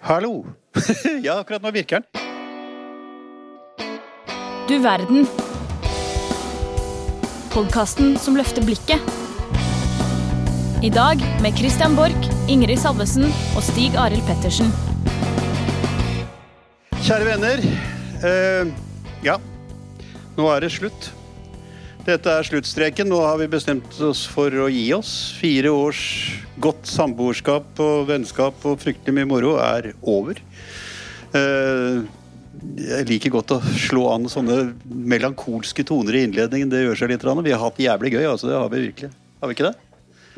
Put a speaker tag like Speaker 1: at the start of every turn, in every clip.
Speaker 1: Hallo. ja, akkurat nå virker den.
Speaker 2: Du verden. Podkasten som løfter blikket. I dag med Christian Borch, Ingrid Salvesen og Stig Arild Pettersen.
Speaker 1: Kjære venner. Eh, ja, nå er det slutt. Dette er sluttstreken. Nå har vi bestemt oss for å gi oss. Fire års godt samboerskap og vennskap og fryktelig mye moro er over. Eh, jeg liker godt å slå an sånne melankolske toner i innledningen. Det gjør seg litt. Vi har hatt jævlig gøy. altså Det har vi virkelig. Har vi ikke det?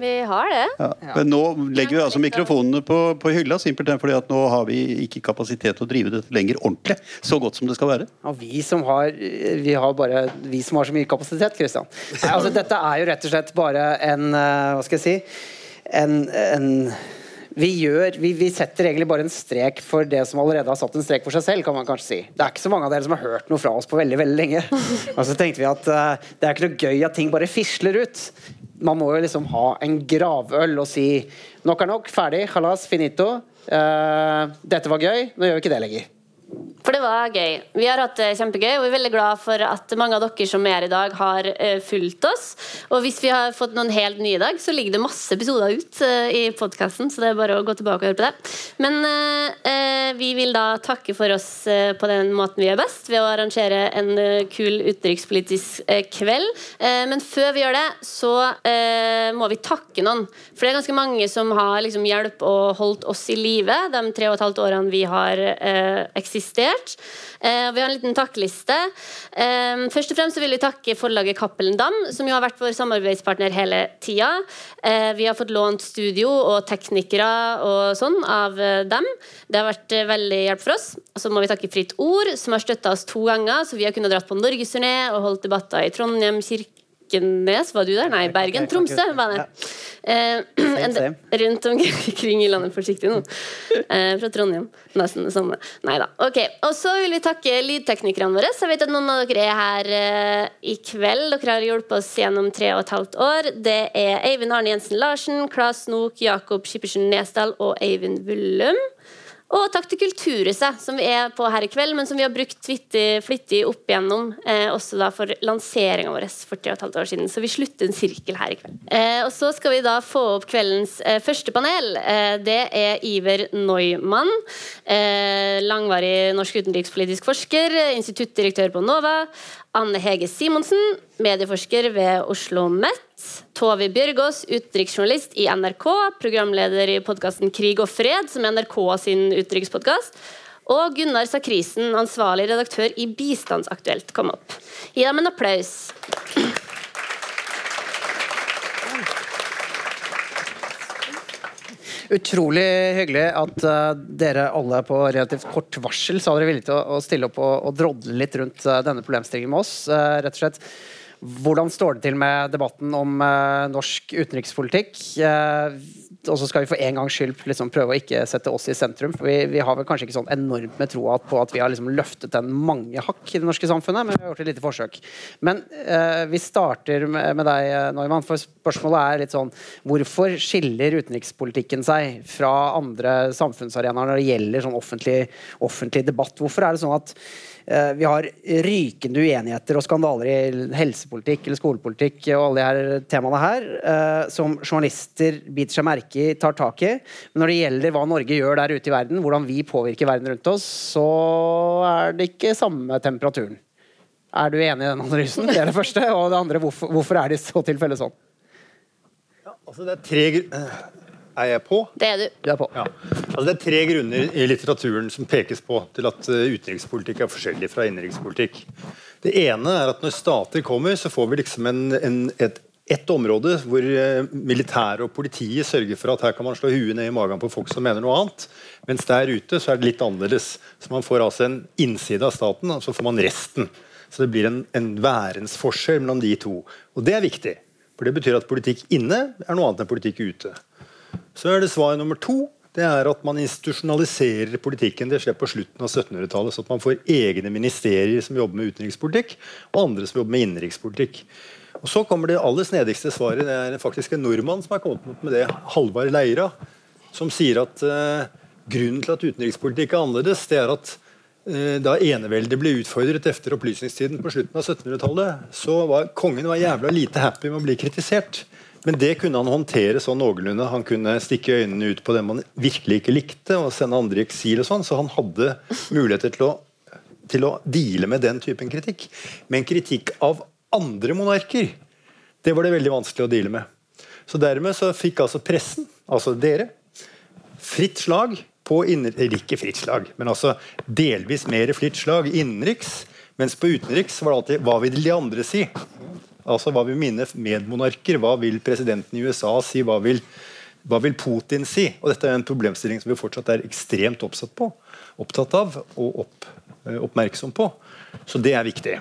Speaker 3: Vi har det.
Speaker 1: Ja. Men nå legger vi altså mikrofonene på, på hylla, simpelthen fordi at nå har vi ikke kapasitet til å drive dette lenger ordentlig. Så godt som det skal være.
Speaker 4: Ja, vi som har, vi har bare Vi som har så mye kapasitet, Kristian. Altså, dette er jo rett og slett bare en eh, Hva skal jeg si? En, en vi, gjør, vi, vi, setter egentlig bare en strek for det som allerede har satt en strek for seg selv. kan man kanskje si. Det er ikke så mange av dere som har hørt noe fra oss på veldig veldig lenge. Og så tenkte vi at uh, det er ikke noe gøy at ting bare fisler ut man må jo liksom ha en gravøl og si nok er nok, ferdig, halas, finito. Uh, dette var gøy, nå gjør vi ikke det lenger.
Speaker 3: For det var gøy. Vi har hatt det kjempegøy, og vi er veldig glad for at mange av dere som er her i dag, har uh, fulgt oss. Og hvis vi har fått noen helt nye i dag, så ligger det masse episoder ut uh, i podkasten, så det er bare å gå tilbake og høre på det. Men uh, vi vil da takke for oss på den måten vi gjør best, ved å arrangere en kul utenrikspolitisk kveld. men før vi gjør det, så må vi takke noen. For det er ganske mange som har liksom, hjulpet og holdt oss i live de tre og et halvt årene vi har eksistert. Eh, vi har en liten takkeliste. Eh, først og fremst vil vi takke forlaget Cappelen Dam, som jo har vært vår samarbeidspartner hele tida. Eh, vi har fått lånt studio og teknikere og sånn av dem. Det har vært veldig hjelp for oss. Og så må vi takke Fritt Ord, som har støtta oss to ganger, så vi har kunnet dratt på norgesturné og holdt debatter i Trondheim, Kirke Kirkenes, var du der? Nei, Bergen. Tromsø var det. Eh, rundt omkring i landet, forsiktig nå. Eh, fra Trondheim. Nesten det samme. Nei da. Ok. Og så vil vi takke lydteknikerne våre. Jeg vet at noen av dere er her eh, i kveld. Dere har hjulpet oss gjennom tre og et halvt år. Det er Eivind Arne Jensen Larsen, Klas Nok, Jakob Skippersen Nesdal og Eivind Vullum. Og takk til Kulturhuset, som vi er på her i kveld, men som vi har brukt flittig, flittig opp igjennom, eh, også da for lanseringa vår for tre og et halvt år siden. Så vi slutter en sirkel her i kveld. Eh, og så skal vi da få opp kveldens eh, første panel. Eh, det er Iver Neumann. Eh, langvarig norsk utenrikspolitisk forsker, instituttdirektør på NOVA. Anne Hege Simonsen, medieforsker ved Oslo OsloMet. Tove Bjørgaas, utenriksjournalist i NRK, programleder i podkasten Krig og fred, som er NRK sin utenrikspodkast. Og Gunnar Sakrisen, ansvarlig redaktør i Bistandsaktuelt, kom opp. Gi dem en applaus.
Speaker 4: Utrolig hyggelig at uh, dere alle på relativt kort varsel sa dere villige til å, å stille opp og, og, drodle litt rundt uh, denne problemstillingen med oss. Uh, rett og slett hvordan står det til med debatten om uh, norsk utenrikspolitikk? Uh, og så skal vi for en gangs skyld liksom prøve å ikke sette oss i sentrum. for Vi, vi har vel kanskje ikke sånn enormt med troa på at vi har liksom løftet den mange hakk i det norske samfunnet, men vi har gjort et lite forsøk. Men uh, vi starter med, med deg, Neumann, for spørsmålet er litt sånn Hvorfor skiller utenrikspolitikken seg fra andre samfunnsarenaer når det gjelder sånn offentlig, offentlig debatt? Hvorfor er det sånn at vi har rykende uenigheter og skandaler i helsepolitikk eller skolepolitikk og alle de her temaene her, eh, som journalister biter seg merke i, tar tak i. Men når det gjelder hva Norge gjør der ute i verden, hvordan vi påvirker verden rundt oss, så er det ikke samme temperaturen. Er du enig i den analysen? Det er det første. Og det andre, hvorfor, hvorfor er det i så tilfelle sånn?
Speaker 5: Ja, altså det er tre er jeg på?
Speaker 3: Det er du.
Speaker 4: du er på.
Speaker 5: Ja. Altså, det er tre grunner i litteraturen som pekes på til at uh, utenrikspolitikk er forskjellig fra innenrikspolitikk. Det ene er at når stater kommer, så får vi liksom en, en, et, ett område hvor uh, militæret og politiet sørger for at her kan man slå huet ned i magen på folk som mener noe annet. Mens der ute så er det litt annerledes. Så Man får altså en innside av staten, og så får man resten. Så det blir en, en værensforskjell mellom de to. Og det er viktig. For det betyr at politikk inne er noe annet enn politikk ute. Så er det svar nummer to. Det er at man institusjonaliserer politikken. Det skjer på slutten av 1700-tallet. Så at man får egne ministerier som jobber med utenrikspolitikk, og andre som jobber med innenrikspolitikk. Og Så kommer det aller snedigste svaret. Det er faktisk en nordmann som har kommet med det. Halvard Leira. Som sier at uh, Grunnen til at utenrikspolitikk er annerledes, det er at eh, da eneveldet ble utfordret etter opplysningstiden på slutten av 1700-tallet, så var kongen var jævla lite happy med å bli kritisert. Men det kunne han håndtere sånn noenlunde. Han kunne stikke øynene ut på dem han virkelig ikke likte, og sende andre i eksil og sånn, så han hadde muligheter til å, til å deale med den typen kritikk. Men kritikk av andre monarker, det var det veldig vanskelig å deale med. Så dermed så fikk altså pressen, altså dere, fritt slag på innenriks Ikke fritt slag, men altså delvis mer fritt slag innenriks. Mens på utenriks var det alltid hva vil de andre si? Altså Hva vil mine medmonarker? Hva vil presidenten i USA si? Hva vil, hva vil Putin si? Og Dette er en problemstilling som vi fortsatt er ekstremt oppsatt på, opptatt av og opp, eh, oppmerksom på. Så det er viktig.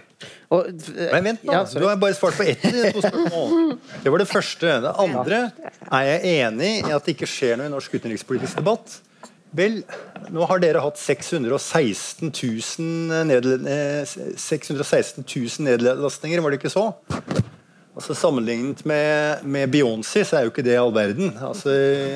Speaker 4: Og,
Speaker 5: Men vent nå,
Speaker 4: ja,
Speaker 5: Du har bare svart på ett to spørsmål. Det var det første. Det andre er jeg enig i at det ikke skjer noe i norsk utenrikspolitisk debatt. Vel, nå har dere hatt 616 000, nedle- eh, 616 000 nedlastninger, var det ikke så? Altså Sammenlignet med, med Beyoncé så er jo ikke det all verden. Altså,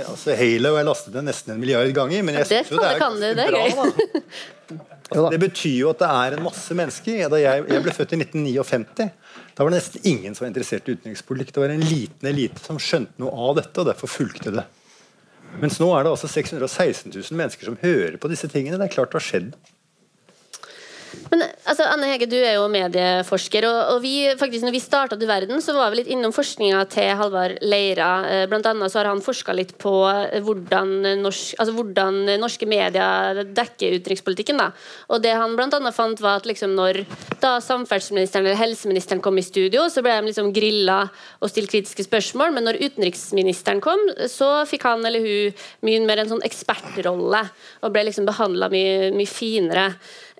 Speaker 5: altså Halo er lastet ned nesten en milliard ganger. Men jeg
Speaker 3: Det
Speaker 5: jo det er
Speaker 3: kan du, det
Speaker 5: bra. Altså, det betyr jo at det er en masse mennesker. Da jeg, jeg ble født i 1959. Da var det nesten ingen som var interessert i utenrikspolitikk. Det var en liten elite som skjønte noe av dette, og derfor fulgte det. Mens nå er det altså 616 000 mennesker som hører på disse tingene. Det er klart det har skjedd.
Speaker 3: Men altså, Anne Hege, du er jo medieforsker. og, og vi, faktisk når vi starta Du verden, så var vi litt innom forskninga til Halvard Leira. Eh, Blant annet så har han forska litt på eh, hvordan, norsk, altså hvordan norske medier dekker utenrikspolitikken. da. Og det han blant annet fant var at liksom når da samferdselsministeren eller helseministeren kom i studio, så ble de liksom grilla og stilt kritiske spørsmål, men når utenriksministeren kom, så fikk han eller hun mye mer en sånn ekspertrolle og ble liksom behandla mye, mye finere.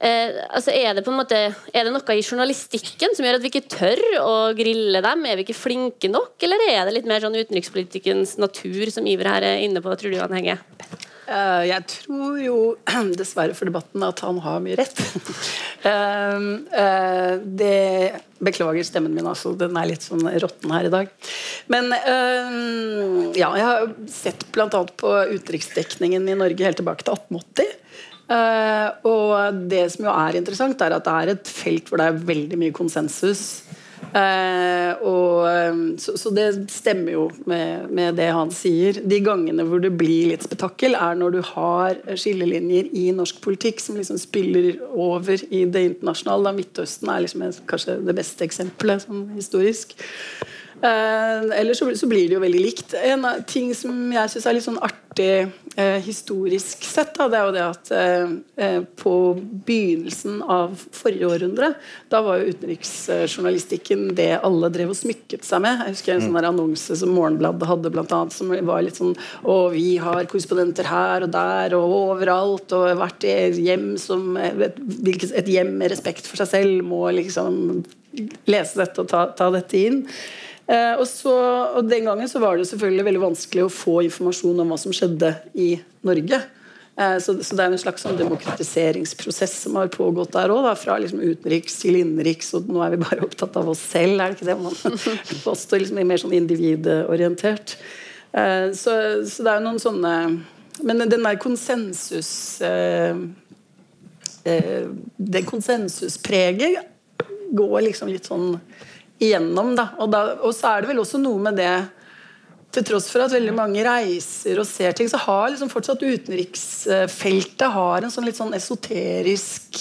Speaker 3: Eh, altså er det måte Er det noe i journalistikken som gjør at vi ikke tør å grille dem? Er vi ikke flinke nok, eller er det litt mer sånn utenrikspolitikkens natur som Iver her er inne på, tror du, Anne Hege?
Speaker 6: Uh, jeg tror jo dessverre for debatten at han har mye rett. uh, uh, det Beklager stemmen min, altså. Den er litt sånn råtten her i dag. Men eh, ja, jeg har sett bl.a. på utenriksdekningen i Norge helt tilbake til 1880. Eh, og det som jo er interessant, er at det er et felt hvor det er veldig mye konsensus. Uh, og, eh, så, så det stemmer jo med, med det han sier. De gangene hvor det blir litt spetakkel, er når du har skillelinjer i norsk politikk som liksom spiller over i det internasjonale. Da Midtøsten er liksom kanskje det beste eksempelet sånn historisk. Eh, ellers så, så blir det jo veldig likt. En av ting som jeg syns er litt sånn artig eh, historisk sett, da, det er jo det at eh, eh, på begynnelsen av forrige århundre, da var jo utenriksjournalistikken det alle drev og smykket seg med. Jeg husker en sånn annonse som Morgenbladet hadde, blant annet, som var litt sånn Å, vi har korrespondenter her og der og overalt, og hvert hjem som et, et hjem med respekt for seg selv må liksom lese dette og ta, ta dette inn. Eh, og, så, og Den gangen så var det selvfølgelig veldig vanskelig å få informasjon om hva som skjedde i Norge. Eh, så, så det er en slags sånn demokratiseringsprosess som har pågått der òg. Fra liksom utenriks til innenriks, og nå er vi bare opptatt av oss selv. er det ikke det man påstår? liksom Mer sånn individorientert. Eh, så, så det er noen sånne Men den der konsensus Det konsensuspreget går liksom litt sånn igjennom. Da. Og, da, og så er det vel også noe med det til tross for at veldig mange reiser og ser ting, så har liksom fortsatt utenriksfeltet har en sånn litt sånn esoterisk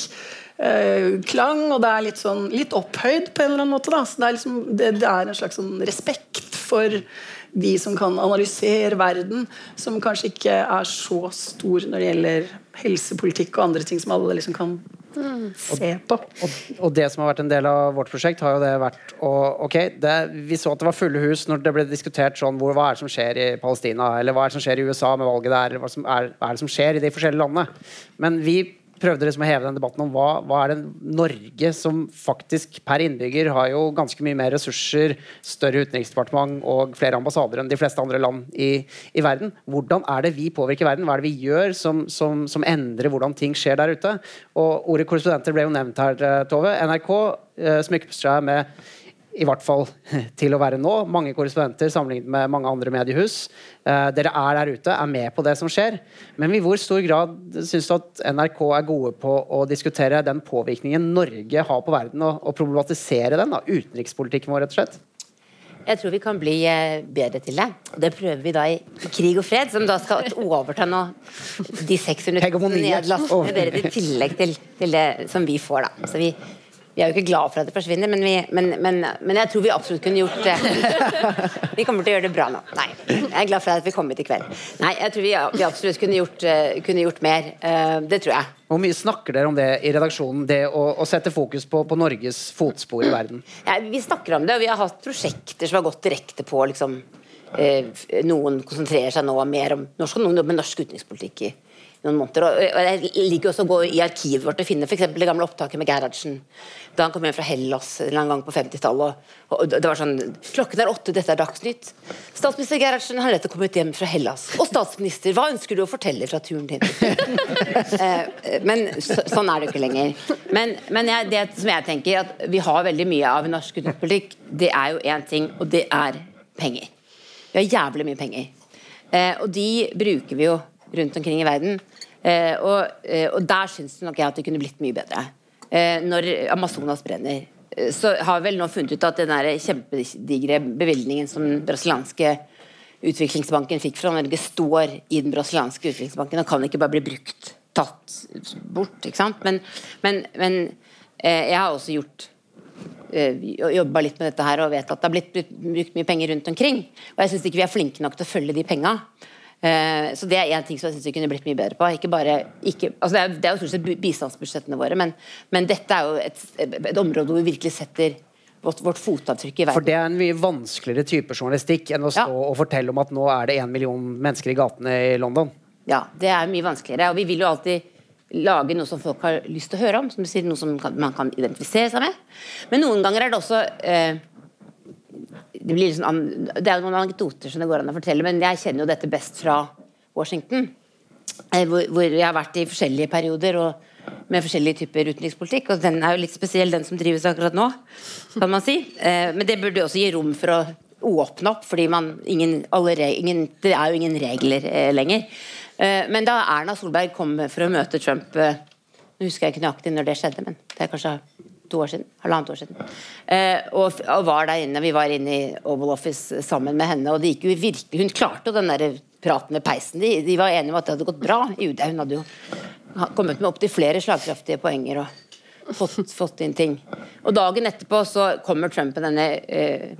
Speaker 6: eh, klang, og det er litt sånn litt opphøyd på en eller annen måte. Da. Så det er, liksom, det, det er en slags sånn respekt for de som kan analysere verden, som kanskje ikke er så stor når det gjelder helsepolitikk og andre ting som alle liksom kan se på.
Speaker 4: Og, og det som har vært en del av vårt prosjekt, har jo det vært å Ok, det, vi så at det var fulle hus når det ble diskutert sånn hvor, hva er det som skjer i Palestina, eller hva er det som skjer i USA med valget der, eller hva, som er, hva er det som skjer i de forskjellige landene. Men vi prøvde liksom å heve den debatten om hva, hva er det Norge som faktisk per innbygger har jo ganske mye mer ressurser, større utenriksdepartement og flere ambassader enn de fleste andre land i, i verden. Hvordan er det vi påvirker verden? Hva er det vi gjør som, som, som endrer hvordan ting skjer der ute? Og ordet korrespondenter ble jo nevnt her, eh, Tove. NRK eh, smykker seg med i hvert fall til å være nå. Mange korrespondenter sammenlignet med mange andre mediehus. Eh, dere er der ute, er med på det som skjer. Men i hvor stor grad syns du at NRK er gode på å diskutere den påvirkningen Norge har på verden, og, og problematisere den? da, Utenrikspolitikken vår, rett og slett?
Speaker 7: Jeg tror vi kan bli eh, bedre til det. Og det prøver vi da i krig og fred, som da skal overta nå de 600 nederlandske dere i tillegg til, til, det som vi får, da. Så vi, vi er jo ikke glad for at det forsvinner, men, vi, men, men, men, jeg tror vi absolutt kunne gjort det. Vi kommer til å gjøre det bra nå. Nei, jeg er glad for at vi kom hit i kveld. Nei, jeg tror vi, vi absolutt kunne gjort, eh, kunne gjort, mer. Eh, det tror jeg.
Speaker 4: Hvor mye snakker dere om det i redaksjonen, det å, å sette fokus på, på, Norges fotspor i verden?
Speaker 7: Ja, vi snakker om det, og vi har hatt prosjekter som har gått direkte på liksom, Noen konsentrerer seg nå mer om norsk, og noen jobber med norsk utenrikspolitikk i noen måneder. Og, Jeg liker også å gå i arkivet vårt og finne f.eks. det gamle opptaket med Gerhardsen da han kom hjem fra Hellas en gang på 50-tallet. Og, det var sånn Klokken er åtte, dette er Dagsnytt. Statsminister Gerhardsen har nettopp kommet hjem fra Hellas. Og statsminister, hva ønsker du å fortelle fra turen din? eh, men så, sånn er det ikke lenger. Men, men jeg, det som jeg tenker, at vi har veldig mye av norsk utenrikspolitikk, det er jo én ting, og det er penger. Vi har jævlig mye penger. Eh, og de bruker vi jo rundt omkring i verden. Eh, og, eh, og, der syns nok jeg at det kunne blitt mye bedre. Eh, når Amazonas brenner, så har vi vel nå funnet ut at den der kjempedigre bevilgningen som den brasilianske utviklingsbanken fikk fra Norge, står i den brasilianske utviklingsbanken og kan ikke bare bli brukt, tatt bort. ikke sant? Men, men, men jeg har også gjort jobba litt med dette her og vet at det har blitt brukt mye penger rundt omkring. Og jeg syns ikke vi er flinke nok til å følge de penga. Eh, så Det er én ting som jeg synes vi kunne blitt mye bedre på. Ikke bare, ikke, altså det, er, det er jo stort sett bistandsbudsjettene våre, men, men dette er jo et, et, område hvor vi virkelig setter vårt, vårt, fotavtrykk i verden.
Speaker 4: For det er en mye vanskeligere type journalistikk enn å stå ja. og fortelle om at nå er det én million mennesker i gatene i London?
Speaker 7: Ja, det er mye vanskeligere. Og vi vil jo alltid lage noe som folk har lyst til å høre om. som du sier, Noe som man kan identifisere seg med. Men noen ganger er det også eh, det, liksom, det er noen anekdoter som det går an å fortelle, men jeg kjenner jo dette best fra Washington. Eh, hvor, hvor jeg har vært i forskjellige perioder og med forskjellige typer utenrikspolitikk. Og den er jo litt spesiell, den som drives akkurat nå, kan man si. Eh, men det burde også gi rom for å åpne opp, fordi man, ingen, ingen, det er jo ingen regler eh, lenger. Men da Erna Solberg kom for å møte Trump Nå husker jeg ikke nøyaktig når det skjedde, men det er kanskje to år siden, halvannet år siden. Eh, og, var der inne, Vi var inne i Oval Office sammen med henne, og det gikk jo virkelig Hun klarte jo den der praten med peisen. De, de, var enige om at det hadde gått bra i UD. Hun hadde jo kommet med opptil flere slagkraftige poenger og fått, fått, inn ting. Og dagen etterpå så kommer Trump med denne eh,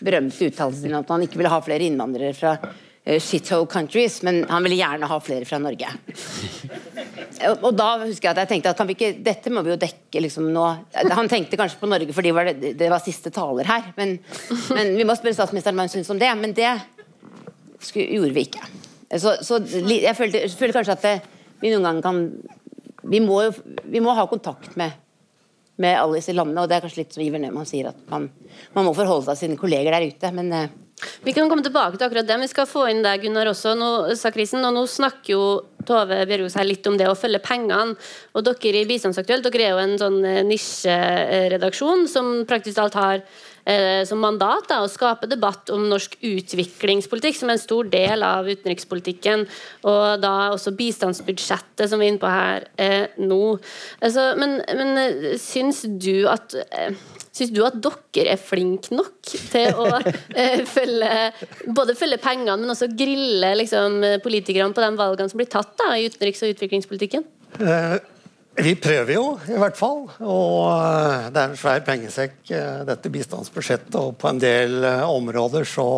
Speaker 7: berømte uttalelsen sin at han ikke ville ha flere innvandrere fra Eh, shithole countries, men han ville gjerne ha flere fra Norge. Og da husker jeg at jeg tenkte at ikke, dette må vi jo dekke liksom nå. Han tenkte kanskje på Norge fordi det, det var siste taler her, men, men vi må spørre statsministeren hva hun syns om det. Men det skulle, gjorde vi ikke. Så, så jeg, følte, føler kanskje at det, vi noen ganger kan vi må, jo, vi må ha kontakt med med alle disse landene, og det er kanskje litt som Iver Neumann sier, at man, man må forholde seg til sine kolleger der ute. men eh,
Speaker 3: vi kan komme tilbake til akkurat det, vi skal få inn deg, Gunnar, også. Nå, sa Krisen, og nå snakker jo Tove Bjørgaas her litt om det å følge pengene. Og dere i Bistandsaktuelt dere er jo en sånn eh, nisjeredaksjon som praktisk alt har eh, som mandat da, å skape debatt om norsk utviklingspolitikk, som er en stor del av utenrikspolitikken. Og da også bistandsbudsjettet, som vi er inne på her eh, nå. Altså, men, men eh, syns du at eh, Syns du at dere er flinke nok til å eh, følge, både følge pengene, men også grille liksom, politikerne på de valgene som blir tatt da, i utenriks- og utviklingspolitikken?
Speaker 8: Eh, vi prøver jo, i hvert fall. Og eh, det er en svær pengesekk, dette bistandsbudsjettet. Og på en del områder så,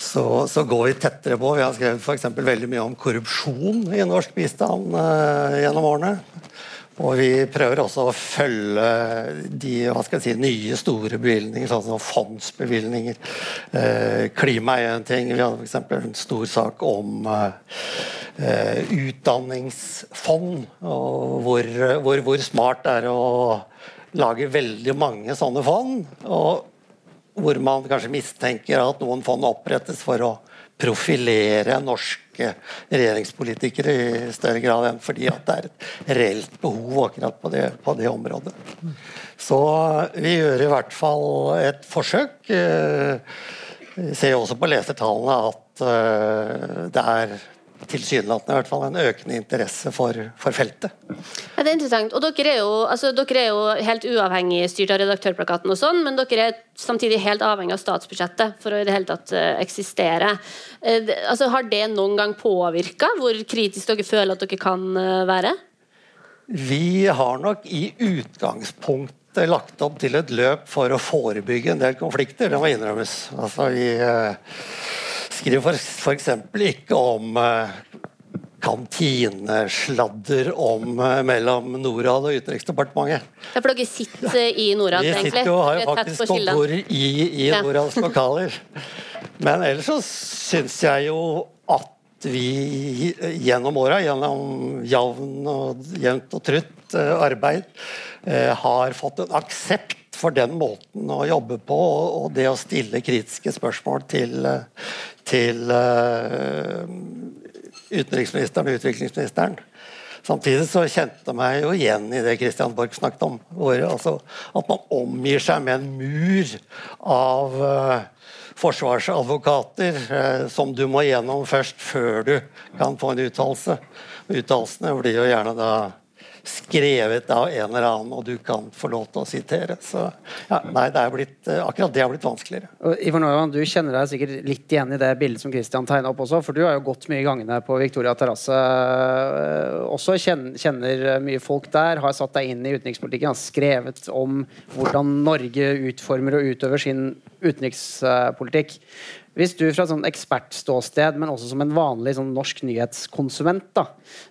Speaker 8: så, så går vi tettere på. Vi har skrevet for veldig mye om korrupsjon i norsk bistand gjennom årene. Og vi prøver også å følge de si, nye, store bevilgninger, sånn som fondsbevilgninger. Eh, klima er en ting. Vi hadde f.eks. en stor sak om eh, utdanningsfond. Og hvor, hvor, hvor, smart det er å lage veldig mange sånne fond. Og hvor man kanskje mistenker at noen fond opprettes for å profilere norske regjeringspolitikere i større grad enn fordi at det er et reelt behov akkurat på det, på det området. Så vi gjør i hvert fall et forsøk. Eh, vi ser også på lesertallene at eh, det er tilsynelatende i hvert fall en økende interesse for, for feltet.
Speaker 3: Ja, det er interessant. Og dere er, jo, altså, dere er jo helt uavhengig styrt av Redaktørplakaten, og sånn, men dere er samtidig helt avhengig av statsbudsjettet for å i det hele tatt uh, eksistere. Uh, altså, har det noen gang påvirka hvor kritisk dere føler at dere kan uh, være?
Speaker 8: Vi har nok i utgangspunktet lagt opp til et løp for å forebygge en del konflikter. Det må innrømmes. Altså, vi skriver f.eks. ikke om uh, kantinesladder om uh, mellom Norad og Utenriksdepartementet.
Speaker 3: Ja, for dere sitter i Norad,
Speaker 8: Vi
Speaker 3: egentlig?
Speaker 8: Vi sitter jo har jo faktisk kontor i, i ja. Norads lokaler. Men ellers så syns jeg jo at vi gjennom åra, gjennom jevn og, jevnt og trutt uh, arbeid, har fått en aksept for den måten å jobbe på og det å stille kritiske spørsmål til, til uh, utenriksministeren og utviklingsministeren. Samtidig så kjente meg jo igjen i det Christian Borch snakket om. Hvor, altså, at man omgir seg med en mur av uh, forsvarsadvokater uh, som du må gjennom først før du kan få en uttalelse. Uttalelsene blir jo gjerne da skrevet av en eller annen, og du kan få lov til å sitere. Så ja, nei, det er blitt, eh, akkurat det har blitt vanskeligere.
Speaker 4: Og Neumann, Du kjenner deg sikkert litt igjen i det bildet som Christian tegna opp også, for du har jo gått mye i gangene på Victoria terrasse eh, også, kjenner mye folk der, har satt deg inn i utenrikspolitikken, har skrevet om hvordan Norge utformer og utøver sin utenrikspolitikk. Hvis du fra sånn ekspertståsted, men også som en vanlig sånn norsk nyhetskonsument, da,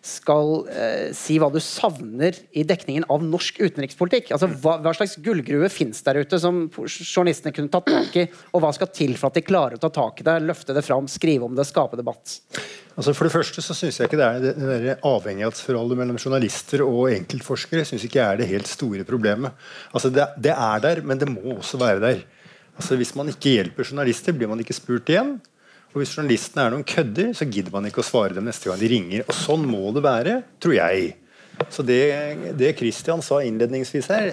Speaker 4: skal eh, si hva du savner i dekningen av norsk utenrikspolitikk altså hva, hva slags gullgruve fins der ute som journalistene kunne tatt tak i, og hva skal til for at de klarer å ta tak i det, løfte det fram, skrive om det, skape debatt?
Speaker 5: Altså For det første så syns jeg ikke det er det avhengighetsforholdet mellom journalister og enkeltforskere synes ikke jeg er det helt store problemet. Altså det, det er der, men det må også være der. Altså Hvis man ikke hjelper journalister, blir man ikke spurt igjen. Og hvis journalistene er noen kødder, så gidder man ikke å svare dem neste gang de ringer. Og sånn må det være, tror jeg. Så det, det Christian sa innledningsvis her,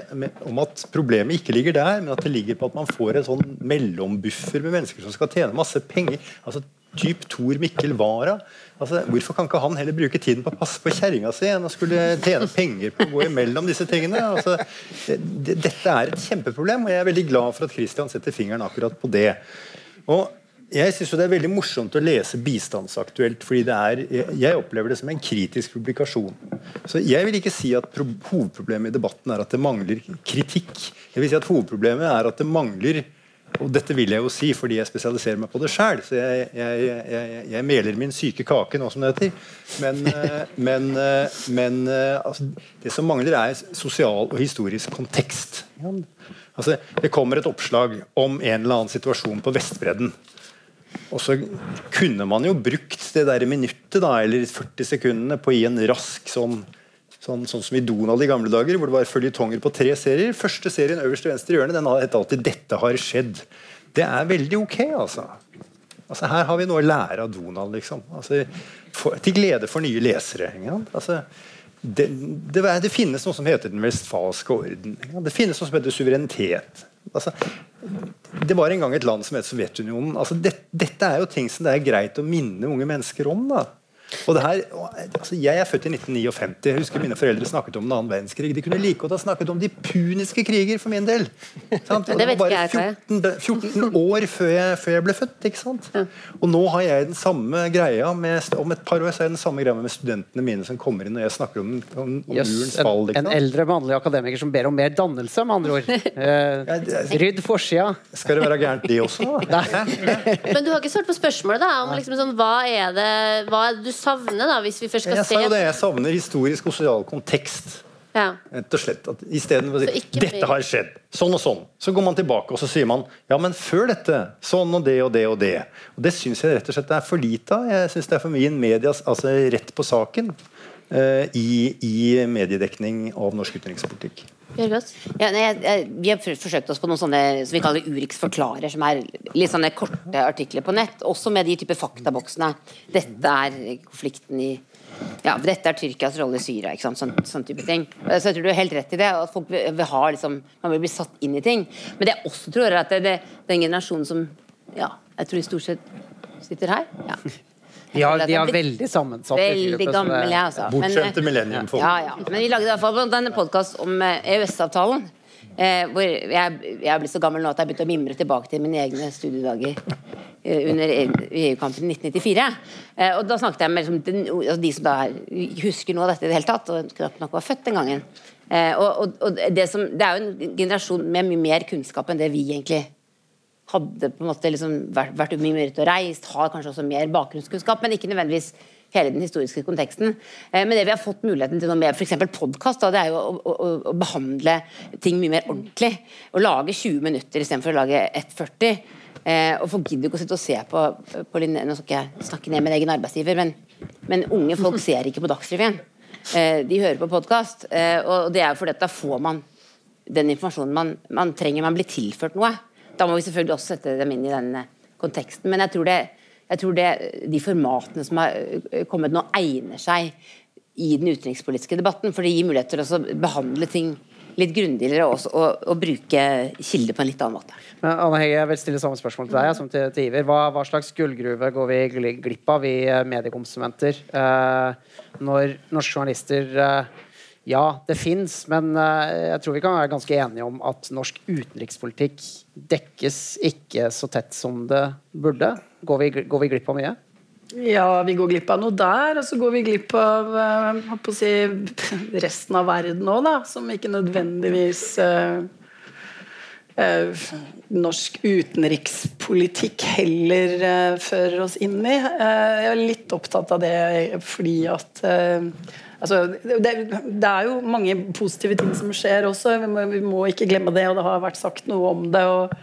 Speaker 5: om at problemet ikke ligger der, men at det ligger på at man får en sånn mellombuffer med mennesker som skal tjene masse penger altså typ Tor Mikkel Wara. Altså, hvorfor kan ikke han heller bruke tiden på å passe på kjerringa si enn å skulle tjene penger på å gå imellom disse tingene? Altså, det, det, dette er et kjempeproblem, og jeg er veldig glad for at Christian setter fingeren akkurat på det. Og jeg synes Det er veldig morsomt å lese Bistandsaktuelt, fordi er, jeg opplever det som en kritisk publikasjon. Så Jeg vil ikke si at hovedproblemet i debatten er at det mangler kritikk. Jeg vil si at Hovedproblemet er at det mangler og dette vil jeg jo si fordi jeg spesialiserer meg på det sjøl. Så jeg, jeg, jeg, jeg, meler min syke kake nå, som det heter. Men, eh, men, eh, men eh, altså, det som mangler, er sosial og historisk kontekst. Altså, det kommer et oppslag om en eller annen situasjon på Vestbredden. Og så kunne man jo brukt det der minuttet da, eller 40 sekundene på å gi en rask sånn Sånn, sånn, som i Donald i gamle dager, hvor det var føljetonger på tre serier. Første serien øverst i venstre hjørne den het alltid 'Dette har skjedd'. Det er veldig ok, altså. altså her har vi noe å lære av Donald, liksom. Altså, for, til glede for nye lesere. Altså, det, det, det, finnes noe som heter den vestfalske orden. Det finnes noe som heter suverenitet. Altså, det var en gang et land som het Sovjetunionen. Altså, det, dette er jo ting som det er greit å minne unge mennesker om. da og det her, altså Jeg er født i 1959. Jeg husker mine foreldre snakket om den annen verdenskrig. De kunne like godt ha snakket om de puniske kriger for min del. Sant?
Speaker 3: Det, det var bare
Speaker 5: 14, 14 år før jeg, før jeg, ble født. ikke sant? Og nå har jeg den samme greia med, om et par år så er jeg den samme greia med studentene mine som kommer inn når jeg snakker om, om, om yes, murens fall.
Speaker 4: En, en eldre mannlig akademiker som ber om mer dannelse, med andre ord. Eh, rydd forsida.
Speaker 5: Skal det være gærent, det også?
Speaker 3: Men du har ikke svart på spørsmålet, da. Om liksom sånn, hva er det hva er det du savne, da, hvis vi først skal
Speaker 5: jeg
Speaker 3: se
Speaker 5: det, Jeg savner historisk og sosial kontekst.
Speaker 3: Ja.
Speaker 5: Rett og slett. At Istedenfor å si 'dette har skjedd', sånn og sånn, så går man tilbake og så sier man 'ja, men før dette, sånn og det og det og det'. Og Det syns jeg rett og slett er for lite av. Jeg syns det er for mye medias altså, rett på saken. eh, i, i mediedekning av norsk utenrikspolitikk.
Speaker 3: Bjørgaas?
Speaker 7: Ja, vi har forsøkt oss på noen sånne som vi kaller Urix forklarer, som er litt sånne korte artikler på nett, også med de type faktaboksene. Dette er konflikten i ja, dette er Tyrkias rolle i Syria. ikke sant? Sånn, sånn type ting. Så jeg tror du har helt rett i det. at folk vil ha liksom, Man vil bli satt inn i ting. Men det jeg også tror er at det, det, den generasjonen som ja, jeg tror stort sett sitter her ja.
Speaker 4: De har,
Speaker 7: at
Speaker 4: de har
Speaker 7: er
Speaker 4: veldig sammensatt
Speaker 7: Veldig gammel, jeg, altså. Men,
Speaker 5: Bortskjemte
Speaker 7: eh,
Speaker 5: millenniumfolk.
Speaker 7: Ja, ja. Men vi lagde i hvert fall denne podkast om eh, EØS-avtalen. Eh, hvor jeg, jeg er blitt så gammel nå at jeg har begynt å mimre tilbake til mine egne studiedager eh, under EU-kampen i 1994. Eh, og da snakket jeg med liksom, den, altså, de som da er, husker noe av dette i det hele tatt, og knapt nok var født den gangen. Eh, og, og, og det, som, det er jo en generasjon med mye mer kunnskap enn det vi egentlig hadde på en måte liksom vært, vært mye mer ute og reist, har kanskje også mer bakgrunnskunnskap, men ikke nødvendigvis hele den historiske konteksten. Eh, men det vi har fått muligheten til nå med f.eks. podkast, det er jo å, å, å behandle ting mye mer ordentlig. Å lage 20 minutter istedenfor å lage 1,40. Eh, og folk gidder ikke å sitte og se på, på linje, Nå skal jeg snakke ned min egen arbeidsgiver, men, men unge folk ser ikke på Dagsrevyen. Eh, de hører på podkast, og det er jo fordi at da får man den informasjonen man, man trenger. Man blir tilført noe. Da må vi selvfølgelig også sette dem inn i den eh, konteksten. Men jeg tror, det, jeg tror det, de formatene som har eh, kommet nå, egner seg i den utenrikspolitiske debatten. For det gir mulighet til å behandle ting litt grundigere og, også- og, og bruke kilder på en litt annen måte.
Speaker 4: Men Anne Hege, jeg vil stille samme spørsmål til deg som til, til Iver. Hva, hva slags gullgruve går vi glipp av, vi eh, mediekonsumenter, eh, når norske journalister eh, Ja, det fins, men eh, jeg tror vi kan være ganske enige om at norsk utenrikspolitikk dekkes ikke så tett som det burde. Går vi, går vi glipp av mye?
Speaker 6: Ja, vi går glipp av noe der, og så går vi glipp av eh, si, resten av verden òg, da. Som ikke nødvendigvis uh, uh, norsk utenrikspolitikk heller uh, fører oss inn i. Jeg er litt opptatt av det fordi at altså, det, det er jo mange positive ting som skjer også. Vi må, vi må ikke glemme det, og det har vært sagt noe om det. og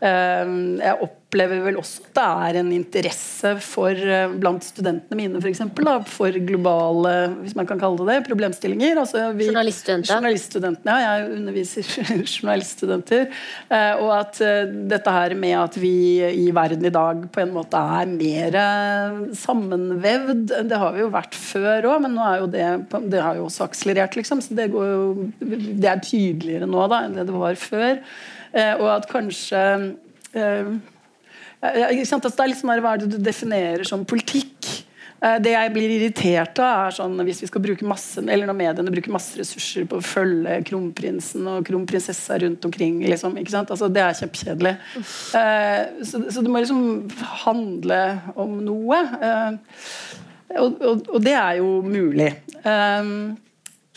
Speaker 6: jeg opplever vel også at det er en interesse for, eh, blant studentene mine for, eksempel, da, for globale hvis man kan kalle det det, problemstillinger. Altså, vi,
Speaker 3: Journaliststudenter.
Speaker 6: Journaliststudentene, ja. Jeg underviser journaliststudenter. Eh, og at eh, dette her med at vi i verden i dag på en måte er mer sammenvevd, det har vi jo vært før òg, men nå er jo det, det har jo også akselerert, liksom. Så det, går jo, det er tydeligere nå da, enn det det var før. Eh, og at kanskje eh, sant? Altså, det er litt sånn Hva er det du definerer som politikk? Eh, Det jeg blir irritert av, er sånn hvis vi skal bruke masse Eller når mediene bruker masse ressurser på å følge kronprinsen og kronprinsessa rundt omkring. Liksom, ikke sant? Altså, det er kjempekjedelig. Eh, Så, så det må liksom handle om noe. Eh, Og, og, og det er jo mulig. Eh,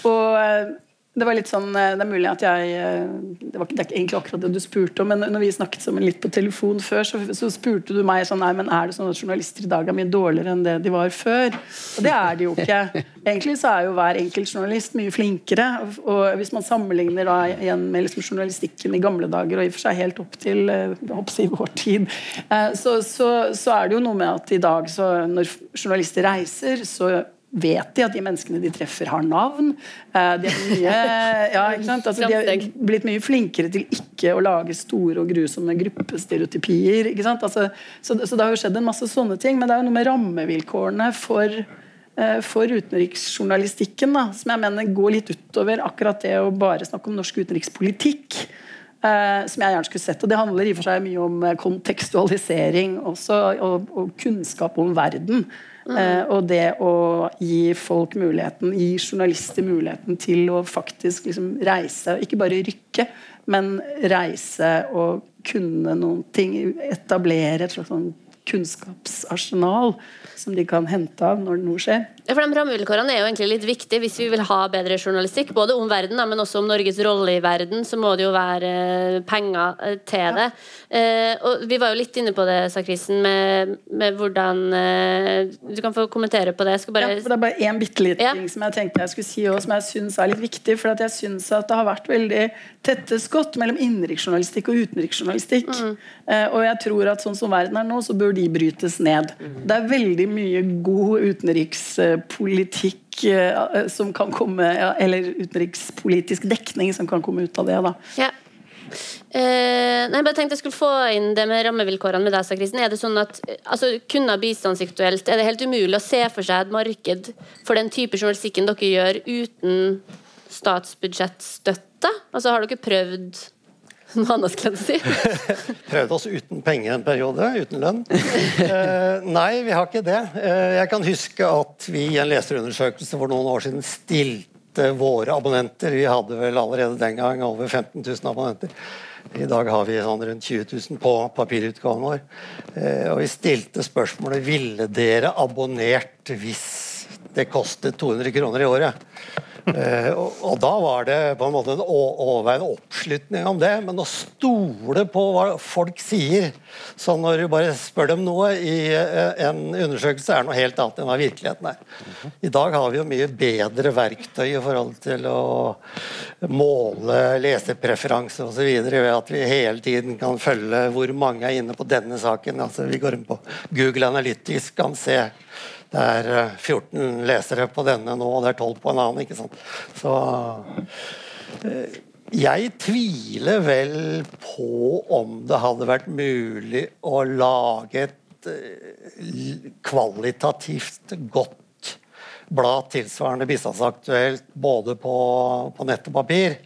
Speaker 6: Og det var litt sånn, eh, det er mulig at jeg eh, Det var det er egentlig akkurat det du spurte om, men når vi snakket sammen litt på telefon før, så, så spurte du meg sånn Nei, men er det sånn at journalister i dag er mye dårligere enn det de var før? Og det er de jo ikke. Egentlig så er jo hver enkelt journalist mye flinkere. Og, og hvis man sammenligner da igjen med liksom journalistikken i gamle dager, og i og for seg helt opp til i håper å vår tid, eh, så, så, så er det jo noe med at i dag, så når journalister reiser, så vet de at de menneskene de treffer, har navn. Eh, De er, mye, ja? Altså, de er blitt mye flinkere til ikke å lage store og grusomme gruppestereotypier. Altså, så, så det har jo skjedd en masse sånne ting, men det er jo noe med rammevilkårene for eh, for utenriksjournalistikken, da, som jeg mener går litt utover akkurat det å bare snakke om norsk utenrikspolitikk. Uh, som jeg gjerne skulle sett. Og det handler i og for seg mye om kontekstualisering også, og, og kunnskap om verden. Eh, og det å gi folk muligheten, gi journalister muligheten til å faktisk liksom reise, ikke bare rykke, men reise og kunne noen ting. Etablere et slags sånn kunnskapsarsenal som de kan hente av når noe skjer.
Speaker 3: Ja, for de Rammevilkårene er jo egentlig litt viktige hvis vi vil ha bedre journalistikk, både om verden, men også om Norges rolle i verden. Så må det jo være eh, penger eh, til det. Ja. og Vi var jo litt inne på det, sa Krisen, med, med hvordan eh, Du kan få kommentere på det. Bare
Speaker 6: Ja, for det er bare én bitte liten
Speaker 3: Ja.
Speaker 6: ting som jeg tenkte jeg skulle si òg, som jeg syns er litt viktig. For at jeg syns at det har vært veldig tette skott mellom innenriksjournalistikk og utenriksjournalistikk.
Speaker 3: Mm.
Speaker 6: Eh, og jeg tror at sånn som verden er nå, så bør de brytes ned. Det er veldig mye god utenrikspolitikk eh, som kan komme Eller utenrikspolitisk dekning som kan komme ut av det. da.
Speaker 3: Ja. Eh, nei, bare tenkte jeg skulle få inn det med rammevilkårene med deg, sa Kristen. Er det sånn at eh, altså, Kunne bistandsaktuelt Er det helt umulig å se for seg et marked for den type journalistikken dere gjør uten statsbudsjettstøtte? Altså, har dere prøvd noe annet, skal jeg si?
Speaker 8: Prøvde oss uten penger en periode, uten lønn. Eh, nei, vi har ikke det. Eh, jeg kan huske at vi i en leserundersøkelse for noen år siden stilte våre abonnenter Vi hadde vel allerede den gang over 15 000 abonnenter. I dag har vi sånn rundt 20 000 på papirutgaven vår. Eh, og vi stilte spørsmålet ville dere abonnert hvis det kostet 200 kroner i året. Eh, og, og, da var det på en måte en overveiende oppslutning om det. Men å stole på hva folk sier, så når du bare spør dem noe i eh, en undersøkelse, er noe helt annet enn hva virkeligheten er. I dag har vi jo mye bedre verktøy i forhold til å måle lesepreferanser osv. ved at vi hele tiden kan følge hvor mange er inne på denne saken. Altså, vi går inn på Google Analytics, kan se det er 14 eh, lesere på denne nå, og det er 12 på en annen. ikke sant? Så eh, jeg tviler vel på om det hadde vært mulig å lage et eh, kvalitativt godt blad tilsvarende Bistandsaktuelt både på, på nett og papir.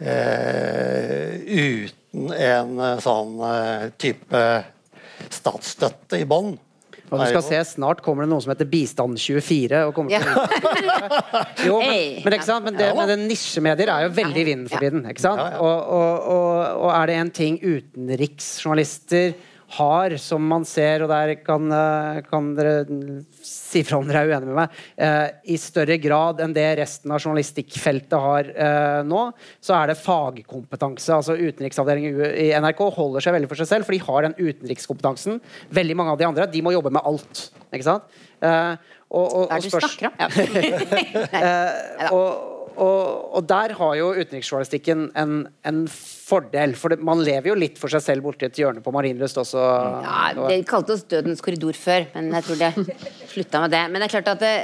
Speaker 8: Eh, uten en sånn type statsstøtte i bånn.
Speaker 4: Og du skal se, Snart kommer det noe som heter Bistand24. Og kommer til jo, men, men, ikke sant? men, det, med nisjemedier er jo veldig i vinden for tiden. ikke sant? Og, og, og, og er det en ting utenriksjournalister har, som man ser, og der kan, eh, kan dere si fra om dere er uenige med meg, eh, i større grad enn det resten av journalistikkfeltet har eh, nå, så er det fagkompetanse. altså Utenriksavdelingen i NRK holder seg veldig for seg selv, for de har den utenrikskompetansen. Veldig mange av de andre de må jobbe med alt. ikke sant? Eh, og, og,
Speaker 7: og, spørs...
Speaker 4: og, der har jo utenriksjournalistikken en, en fordel. For det, man lever jo litt for seg selv borti et hjørne på Marienlyst også.
Speaker 7: Ja, Det kalte oss Dødens korridor før, men jeg tror det slutta med det. Men det er klart at det,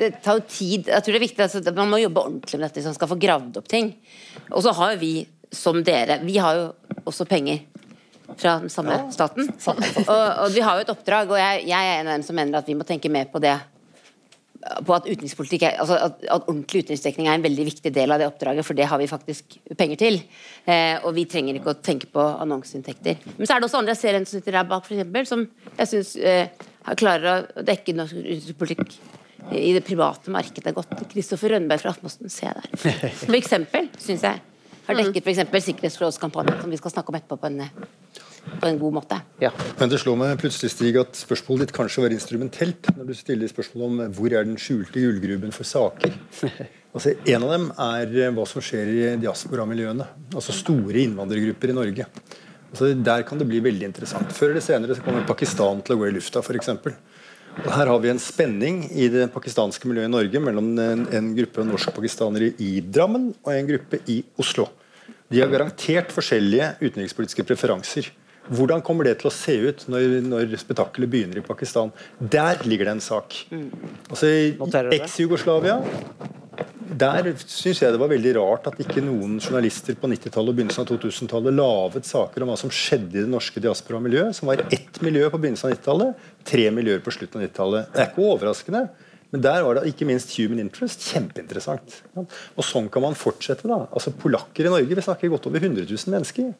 Speaker 7: det tar jo tid. Jeg tror det er viktig altså, Man må jobbe ordentlig med dette hvis man skal få gravd opp ting. Og så har jo vi, som dere, vi har jo også penger fra den samme ja. staten. Og, og, vi har jo et oppdrag, og jeg, jeg er en av dem som mener at vi må tenke mer på det på at, utenrikspolitikk er, altså at, at, ordentlig utenriksdekning er en veldig viktig del av det oppdraget, for det har vi faktisk penger til. Eh, og vi trenger ikke å tenke på annonseinntekter. Men så er det også andre serier som sitter der bak, eksempel, som jeg syns eh, klarer å dekke norsk utenrikspolitikk i det private markedet godt. Kristoffer Rønneberg fra Aftenposten, se der. For eksempel, syns jeg. Har dekket f.eks. Sikkerhetsrådskampanjen, som vi skal snakke om etterpå på en på en god måte.
Speaker 5: Ja. Men det slår meg plutselig Stig, at spørsmålet ditt kanskje var instrumentelt når du stiller spørsmål om hvor er den skjulte gullgruben for saker. Altså, en av dem er eh, hva som skjer i diasporamiljøene. Altså store innvandrergrupper i Norge. Altså, der kan det bli veldig interessant. Før eller senere så kommer Pakistan til å gå i lufta, f.eks. Og Her har vi en spenning i det pakistanske miljøet i Norge mellom en, en gruppe norskpakistanere i Drammen og en gruppe i Oslo. De har garantert forskjellige utenrikspolitiske preferanser. Hvordan kommer det til å se ut når, når spetakkelet begynner i Pakistan? Der ligger det en sak. Mm. Altså I eks-Jugoslavia der syns jeg det var veldig rart at ikke noen journalister på 90-tallet og begynnelsen av 2000-tallet laget saker om hva som skjedde i det norske diasporamiljøet, som var ett miljø på begynnelsen av 90-tallet, tre miljøer på slutten av 90-tallet. Det er ikke overraskende. Men der var det ikke minst human interest kjempeinteressant. Og sånn kan man fortsette. da. Altså Polakker i Norge vi snakker godt over 100 000 mennesker.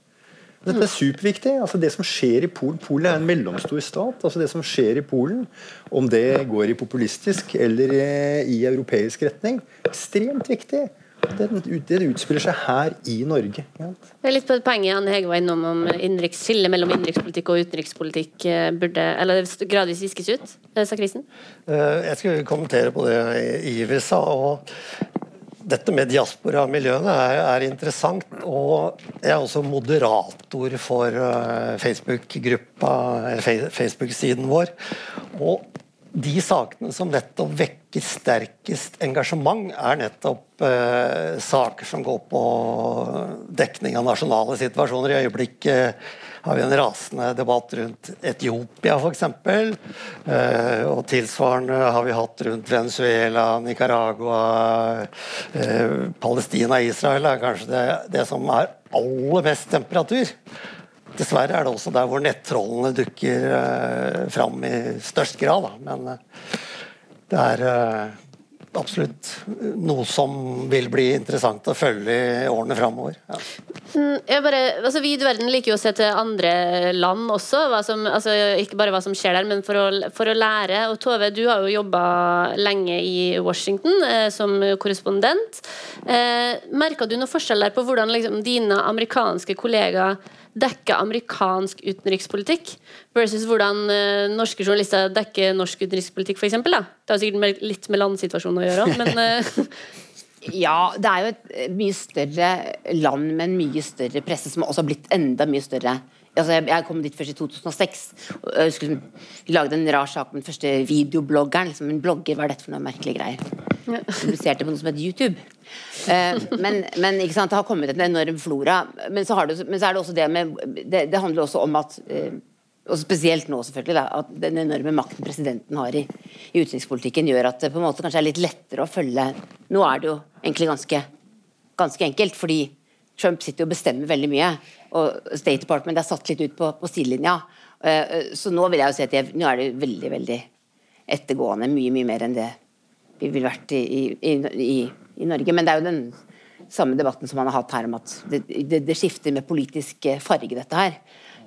Speaker 5: Dette er superviktig. altså Det som skjer i Polen Polen er en mellomstor stat. altså Det som skjer i Polen, om det går i populistisk eller i, i europeisk retning, ekstremt viktig. Det, det, utspiller seg her i Norge. Ja.
Speaker 3: Det er litt på et poeng Jan Hege var innom om skillet mellom innenrikspolitikk og utenrikspolitikk eh, burde eller gradvis viskes ut. Eh, sa Krisen?
Speaker 8: Eh, jeg skulle kommentere på det Iver sa. og dette med diaspora-miljøene er, er, interessant. Og jeg er også moderator for uh, Facebook-gruppa, Facebook-siden vår. Og de sakene som nettopp vekker sterkest engasjement, er nettopp eh, saker som går på dekning av nasjonale situasjoner. I øyeblikket har vi en rasende debatt rundt Etiopia f.eks. Eh, og tilsvarende har vi hatt rundt Venezuela, Nicaragua, eh, Palestina, Israel er kanskje det, det som er aller mest temperatur. Dessverre er det også der hvor nettrollene dukker eh, fram i størst grad. Da. Men eh, det er eh, absolutt noe som vil bli interessant å følge i årene framover. Ja.
Speaker 3: Bare, altså vi i verden liker jo å se til andre land også, som, altså ikke bare hva som skjer der, men for å, for å lære. Og Tove, du har jo jobba lenge i Washington eh, som korrespondent. Eh, Merka du noe forskjell der på hvordan liksom, dine amerikanske kollegaer dekker amerikansk utenrikspolitikk, versus hvordan eh, norske journalister dekker norsk utenrikspolitikk, f.eks.? Det har sikkert litt med landsituasjonen å gjøre, men eh,
Speaker 7: Ja, det er jo et eh, mye større land med en mye større presse, som også har blitt enda mye større. Altså, jeg, jeg kom dit først i 2006. og jeg husker liksom, Vi lagde en rar sak med den første videobloggeren. Liksom, en blogger, hva er dette for noe merkelige greier? Publiserte på noe som heter YouTube. Eh, men, men ikke sant, det har kommet en enorm flora. Men så, har det, men så er det også det med Det, det handler også om at eh, og spesielt nå, selvfølgelig, da, at den enorme makten presidenten har i, i utenrikspolitikken, gjør at det på en måte kanskje er litt lettere å følge Nå er det jo egentlig ganske, ganske enkelt, fordi Trump sitter jo og bestemmer veldig mye. Og State Department er satt litt ut på, på sidelinja. Eh, så nå vil jeg jo si at jeg, nå er det veldig, veldig ettergående. Mye, mye mer enn det vi ville vært i, i, i, i Norge. Men det er jo den samme debatten som man har hatt her om at det, det, det skifter med politisk farge, dette her.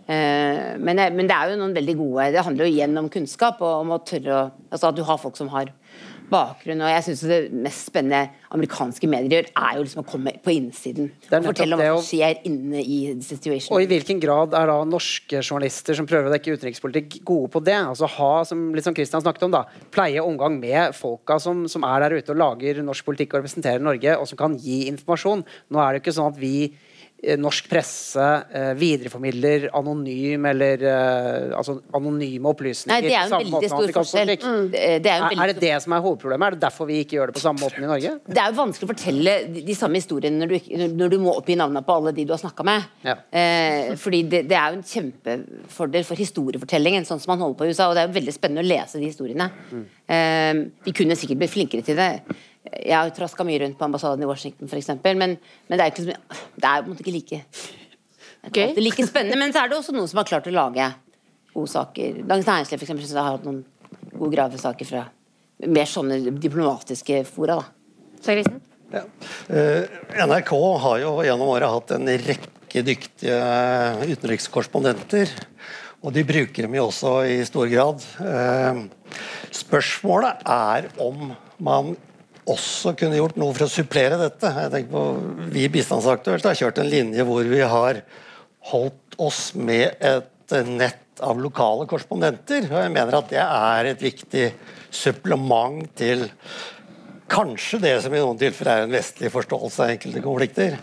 Speaker 7: Eh, men, men det er jo noen veldig gode Det handler jo igjen om kunnskap og om å tørre å Altså at du har folk som har bakgrunn. Og jeg syns det mest spennende amerikanske medier gjør, er jo liksom å komme på innsiden. Og fortelle om hva som skjer inne i situation.
Speaker 4: Og i hvilken grad er da norske journalister som prøver å dekke utenrikspolitikk, gode på det? Altså ha, som litt som Christian snakket om, da, pleie omgang med folka som, som er der ute og lager norsk politikk og representerer Norge, og som kan gi informasjon. Nå er det jo ikke sånn at vi Norsk presse eh, videreformidler anonym eller eh, altså anonyme opplysninger.
Speaker 7: Nei, det er jo en veldig stor forskjell.
Speaker 4: Mm.
Speaker 7: Det- er jo
Speaker 4: er, er det det som er hovedproblemet? Er det derfor vi ikke gjør det på samme måten i Norge?
Speaker 7: Det er jo vanskelig å fortelle de, samme historiene når du, når du må oppgi navnene på alle de du har snakka med.
Speaker 4: Ja.
Speaker 7: Eh, fordi det, det er jo en kjempefordel for historiefortellingen, sånn som man holder på i USA. Og det er jo veldig spennende å lese de historiene. Eh, vi kunne sikkert blitt flinkere til det. Jeg har traska mye rundt på ambassaden i Washington, f.eks. Men, men det er jo ikke, liksom- det er på en måte ikke like det er like spennende. Men så er det også noen som har klart å lage gode saker. Dagens Næringsliv for eksempel, har hatt noen gode gravesaker fra mer sånne diplomatiske fora. da.
Speaker 3: Så Kristen?
Speaker 8: Eh, NRK har jo gjennom året hatt en rekke dyktige utenrikskorrespondenter. Og de bruker dem jo også i stor grad. Eh, Spørsmålet er om man også kunne gjort noe for å supplere dette. Jeg tenker på Vi i Bistandsaktuelt har kjørt en linje hvor vi har holdt oss med et nett av lokale korrespondenter. Og jeg mener at det er et viktig supplement til kanskje det som i noen tilfeller er en vestlig forståelse av enkelte konflikter.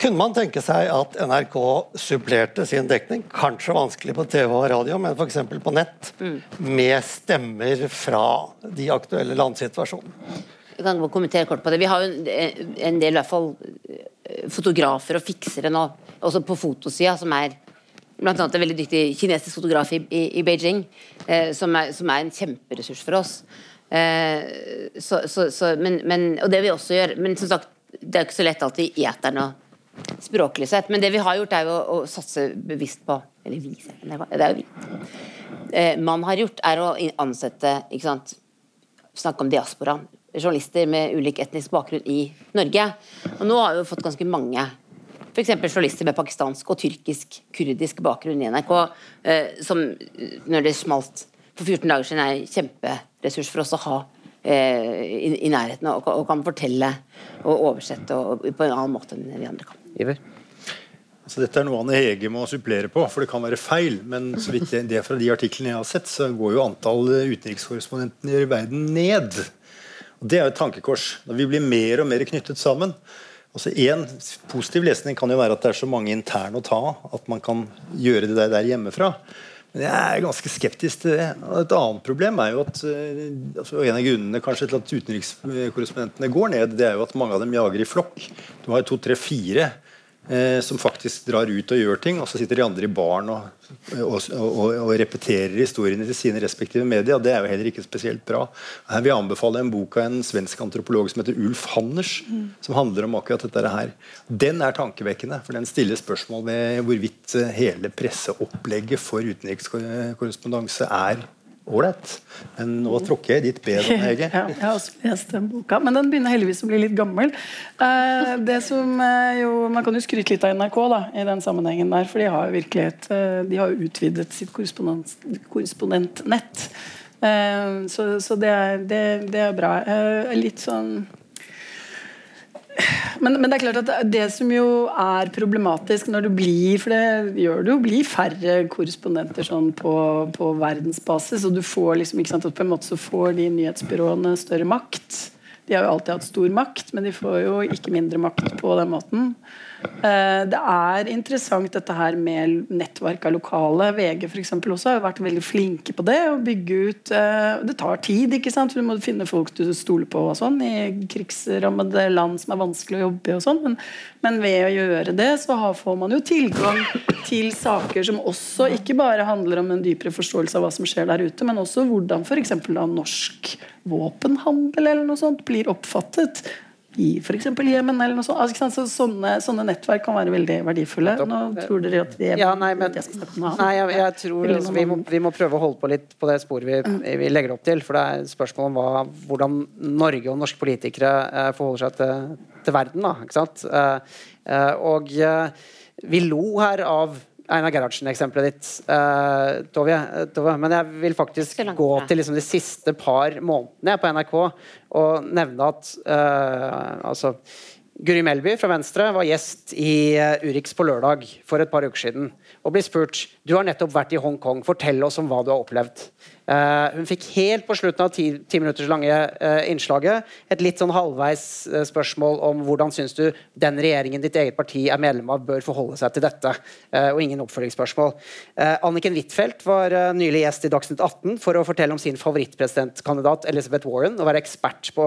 Speaker 8: Kunne man tenke seg at NRK supplerte sin dekning, kanskje vanskelig på TV og radio, men f.eks. på nett, med stemmer fra de aktuelle landsituasjonene?
Speaker 7: Jeg kan kommentere kort på det. Vi har jo en- del i hvert fall fotografer og fiksere nå, også på fotosida, som er annet en veldig dyktig kinesisk fotograf i, i, Beijing, eh, som, er, som er en kjemperessurs for oss. Eh, så, så, så, men, men, og det vi også gjør Men som sagt, det er ikke så lett alltid i eteren og språklig sett. Men det vi har gjort, er jo å, satse bevisst på Eller vi, det er jo vi. Eh, man har gjort, er å ansette ikke sant, snakke om diaspora. Journalister med ulik etnisk bakgrunn i Norge. Og nå har vi fått ganske mange f.eks. journalister med pakistansk og tyrkisk, kurdisk bakgrunn i NRK, eh, som eh, når det smalt for 14 dager siden, er en kjemperessurs for oss å ha i, nærheten, og, kan fortelle og oversette på en annen måte enn vi andre kan.
Speaker 4: Iver?
Speaker 5: Altså, dette er noe Anne Hege må supplere på, for det kan være feil. Men så vidt det, det fra de artiklene jeg har sett, så går jo antall utenrikskorrespondenter i verden ned. Og Det er jo et tankekors. Når vi blir mer og mer knyttet sammen. Altså En positiv lesning kan jo være at det er så mange interne å ta at man kan gjøre det der hjemmefra. Men jeg er ganske skeptisk til det. Et annet problem er jo at eh, altså En av grunnene kanskje til at utenrikskorrespondentene går ned, det er jo at mange av dem jager i flokk. Du har to, tre, fire eh, som faktisk drar ut og gjør ting, og så sitter de andre i baren og, og, og, og repeterer historiene til sine respektive medier. og Det er jo heller ikke spesielt bra. Her vil jeg anbefale en bok av en svensk antropolog som heter Ulf Hanners, mm. som handler om akkurat dette her. Den er tankevekkende, for den stiller spørsmål ved hvorvidt eh, hele presseopplegget for utenrikskorrespondanse er ålreit. Men nå tråkker jeg i ditt ben, Hege.
Speaker 6: ja, jeg har også lest den boka, men den begynner heldigvis å bli litt gammel. Eh, det som eh, jo, Man kan jo skryte litt av NRK da, i den sammenhengen der, for de har jo virkelig et, eh, de har jo utvidet sitt korrespondent, korrespondentnett. Eh, så, så det, er, det, det, er bra. Litt sånn men, men, det er klart at det som jo er problematisk når du blir For det gjør det jo blir færre korrespondenter sånn på, på verdensbasis. Og du får liksom, ikke sant, at på en måte så får de nyhetsbyråene større makt. De har jo alltid hatt stor makt, men de får jo ikke mindre makt på den måten. Eh, det er interessant dette her med nettverk av lokale. VG for eksempel, også har vært veldig flinke på det. Å bygge ut eh, Det tar tid, ikke sant? for du må finne folk du stoler på og sånn, i krigsrammede land som er vanskelig å jobbe i. og sånn, men, men, ved å gjøre det, så får man jo tilgang til saker som også ikke bare handler om en dypere forståelse av hva som skjer der ute, men også hvordan f.eks. norsk våpenhandel eller noe sånt blir oppfattet i f.eks. Jemen. eller noe sånt. Altså, så sånne, sånne, nettverk kan være veldig verdifulle. Nå tror dere at
Speaker 4: det er ja, nei, men, nei, jeg, jeg tror altså, vi, må, vi, må, prøve å holde på litt på det sporet vi, mm. vi legger opp til. For det er et spørsmål om hva, hvordan Norge og norske politikere eh, forholder seg til, til verden. Da, ikke sant? Eh, eh, og eh, vi lo her av Einar Gerhardsen-eksempelet ditt, uh, Tove, Tove, Men jeg vil faktisk gå til liksom de siste par månedene på NRK og nevne at uh, altså, Guri Melby fra Venstre var gjest i Urix på lørdag for et par uker siden og blir spurt du har nettopp vært i Hongkong, fortell oss om hva du har opplevd. Uh, hun fikk helt på slutten av ti, ti minutters lange uh, innslaget et litt sånn halvveis uh, spørsmål om hvordan syns du den regjeringen ditt eget parti er medlem av, bør forholde seg til dette. og ingen oppfølgingsspørsmål. Anniken Huitfeldt var nylig gjest i Dagsnytt 18 for å fortelle om sin favorittpresidentkandidat Elizabeth Warren og være ekspert på,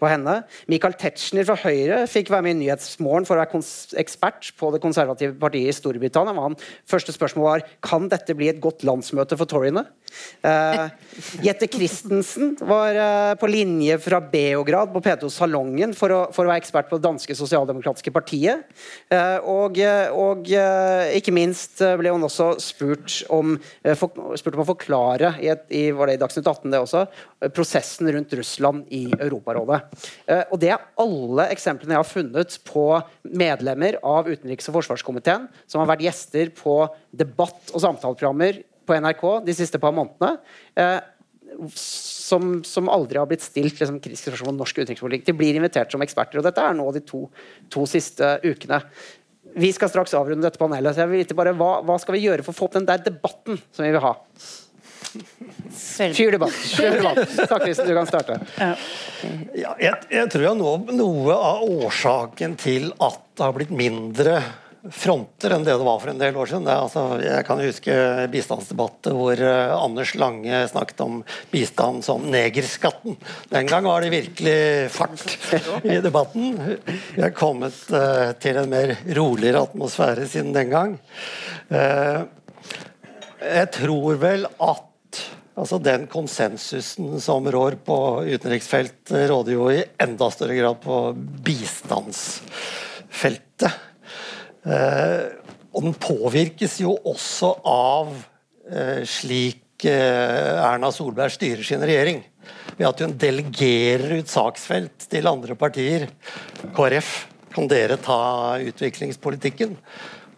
Speaker 4: på henne. Michael Tetzschner fra Høyre fikk være med i Nyhetsmorgen for å være ekspert på det konservative partiet i Storbritannia. Han første spørsmål var kan dette bli et godt landsmøte for toryene. Uh, Jette Christensen var uh, på linje fra Beograd på P2 Salongen for å, for å være ekspert på det danske sosialdemokratiske partiet. Uh, og, og ikke minst ble hun også spurt om, for, spurt om å forklare i, et, i, var det i Dagsnytt 18 det også, prosessen rundt Russland i Europarådet. og Det er alle eksemplene jeg har funnet på medlemmer av utenriks- og forsvarskomiteen som har vært gjester på debatt- og samtaleprogrammer på NRK de siste par månedene. Eh, som, som, aldri har blitt stilt liksom, kritiske spørsmål om norsk utenrikspolitikk. De blir invitert som eksperter, og dette er nå de to, to siste ukene. Vi skal straks avrunde dette panelet, så jeg vil vite bare hva, hva skal vi gjøre for å få opp den der debatten som vi vil ha? Fyr debatt. Fyr debatt. Du kan starte.
Speaker 8: Ja, jeg, jeg, tror jeg nå noe av årsaken til at det har blitt mindre fronter enn det det var for en del år siden. Altså, jeg kan huske bistandsdebatter hvor uh, Anders Lange snakket om bistand som negerskatten. Den gang var det virkelig fart i debatten. Vi er kommet uh, til en mer roligere atmosfære siden den gang. Uh, jeg tror vel at altså den konsensusen som rår på utenriksfelt, råder jo i enda større grad på bistandsfeltet. Eh, og den påvirkes jo også av eh, slik eh, Erna Solberg styrer sin regjering. Ved at hun delegerer ut saksfelt til andre partier. KrF, kan dere ta utviklingspolitikken?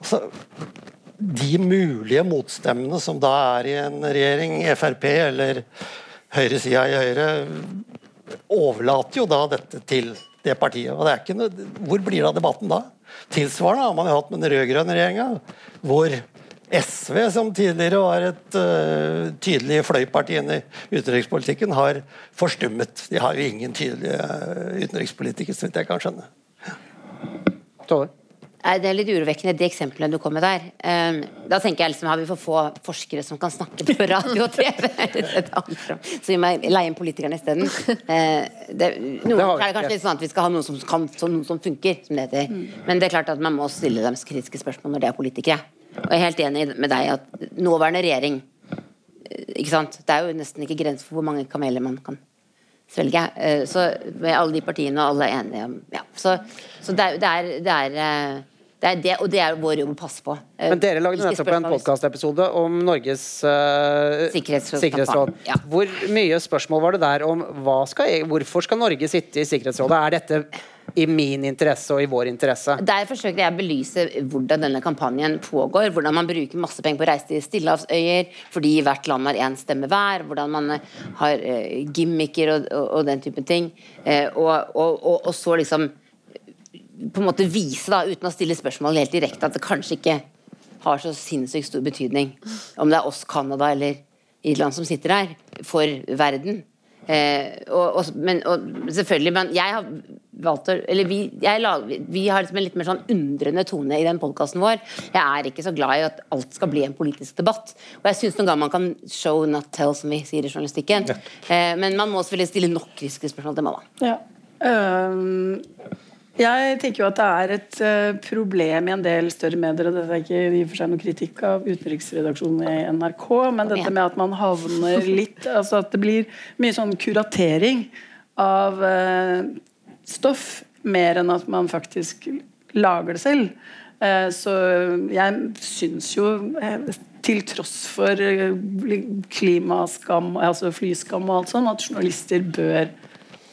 Speaker 8: Altså, de mulige motstemmene som da er i en regjering, Frp eller høyresida i Høyre, overlater jo da dette til det partiet. Og det er ikke noe, hvor blir det av debatten da? Tilsvarende har man jo hatt med den rød-grønne regjeringa, hvor SV, som tidligere var et uh, tydelig fløyparti i utenrikspolitikken, har forstummet. De har jo ingen tydelige uh, utenrikspolitikere, så vidt jeg kan skjønne.
Speaker 4: Tåle.
Speaker 7: Nei, Det er litt urovekkende, de eksemplene du kom med der. Um, da tenker jeg liksom, Har vi for få forskere som kan snakke på radio og TV? Så vi må leie inn politikerne isteden. Uh, det, noen, det er det kanskje litt sånn at vi skal ha noen som, kan, noen som funker, som det heter. Men det er klart at man må stille dem kritiske spørsmål når de er politikere. Og jeg er helt enig med deg at nåværende regjering eh, ikke sant? Det er jo nesten ikke grenser for hvor mange kameler man kan svelge. Så med alle de partiene, og alle er enige om ja. Så, så det, er, det er, det er det er det, og det er vår jobb å passe på.
Speaker 4: Men Dere lagde nettopp en podkastepisode om Norges uh, sikkerhetsråd. sikkerhetsråd. Ja. Hvor mye spørsmål var det der om skal, hvorfor skal Norge sitte i Sikkerhetsrådet? Er dette i min interesse og i vår interesse?
Speaker 7: Der forsøkte jeg å belyse hvordan denne kampanjen pågår. Hvordan man bruker masse penger på å reise til stillehavsøyer fordi hvert land har én stemme hver. Hvordan man har uh, gimmicker og, og, og, den type ting. Uh, og, og så liksom på en måte vise, da, uten å stille spørsmål helt direkte, at det kanskje ikke har så sinnssykt stor betydning om det er oss, Canada eller Irland som sitter her, for verden. Eh, og, og, men, og, selvfølgelig, men jeg har valgt å Eller vi, lag, vi har liksom en litt mer sånn undrende tone i den podkasten vår. Jeg er ikke så glad i at alt skal bli en politisk debatt. Og jeg syns noen ganger man kan show not tell, som vi sier i journalistikken. Ja. Eh, men man må selvfølgelig stille nok kritiske spørsmål til mamma.
Speaker 6: Ja. Um jeg tenker jo at det er et uh, problem i en del større medier, og dette er ikke i og for seg noe kritikk av utenriksredaksjonen i NRK, men dette med at man havner litt altså At det blir mye sånn kuratering av uh, stoff, mer enn at man faktisk lager det selv. Uh, så jeg syns jo til tross for klimaskam, altså flyskam og alt sånt, at journalister bør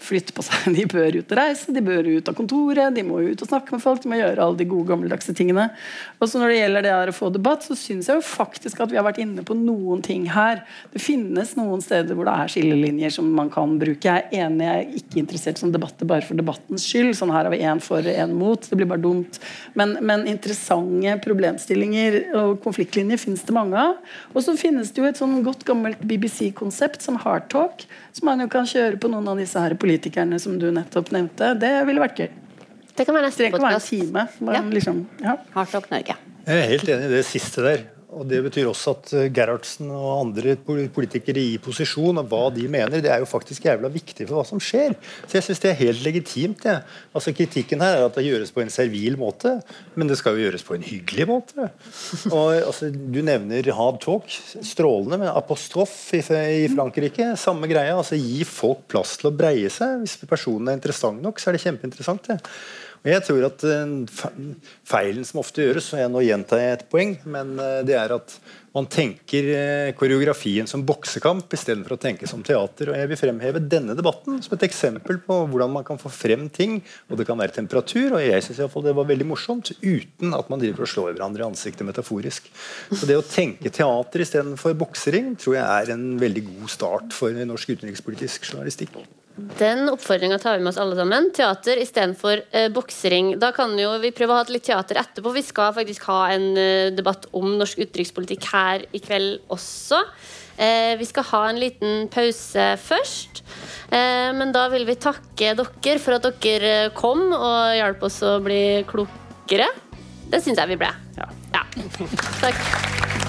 Speaker 6: flytte på seg. De bør ut og reise, de bør ut av kontoret, de må ut og snakke med folk. De må gjøre alle de gode, gammeldagse tingene. Og så Når det gjelder det her å få debatt, så syns jeg jo faktisk at vi har vært inne på noen ting her. Det finnes noen steder hvor det er skillelinjer som man kan bruke. Jeg er enig, jeg er ikke interessert som debatter bare for debattens skyld. Sånn her har vi én for, én mot. Det blir bare dumt. Men, men interessante problemstillinger og konfliktlinjer finnes det mange av. Og så finnes det jo et sånn godt gammelt BBC-konsept som Hardtalk, som man jo kan kjøre på noen av disse her politikerne som du nettopp nevnte. Det ville vært gøy.
Speaker 7: Det kan være neste podkast.
Speaker 6: Være en time. Ja. liksom, ja.
Speaker 7: Hardtalk Norge.
Speaker 5: Jeg er helt enig i det siste der. Og Det betyr også at eh, Gerhardsen og andre politikere i posisjon og hva de mener, det er jo faktisk jævla viktig for hva som skjer. Så jeg syns det er helt legitimt. Ja. Altså Kritikken her er at det gjøres på en servil måte, men det skal jo gjøres på en hyggelig måte. Og altså, Du nevner hard talk. Strålende med apostrof i, i Frankrike. Samme greia. altså Gi folk plass til å breie seg. Hvis personen er interessant nok, så er det kjempeinteressant. det. Og jeg tror at eh, Feilen som ofte gjøres, og jeg nå gjentar jeg et poeng, men eh, det er at man tenker eh, koreografien som boksekamp istedenfor å tenke som teater. og Jeg vil fremheve denne debatten som et eksempel på hvordan man kan få frem ting. og Det kan være temperatur, og jeg synes det var veldig morsomt, uten at man driver og slår hverandre i ansiktet metaforisk. Så Det å tenke teater istedenfor boksering tror jeg er en veldig god start for norsk utenrikspolitisk journalistikk.
Speaker 3: Den oppfordringa tar vi med oss alle sammen. Teater istedenfor eh, boksering. Da kan jo vi prøve å ha litt teater etterpå. Vi skal faktisk ha en eh, debatt om norsk utenrikspolitikk her i kveld også. Eh, vi skal ha en liten pause først. Eh, men da vil vi takke dere for at dere eh, kom og hjalp oss å bli klokere. Det syns jeg vi ble. Ja. ja. Takk.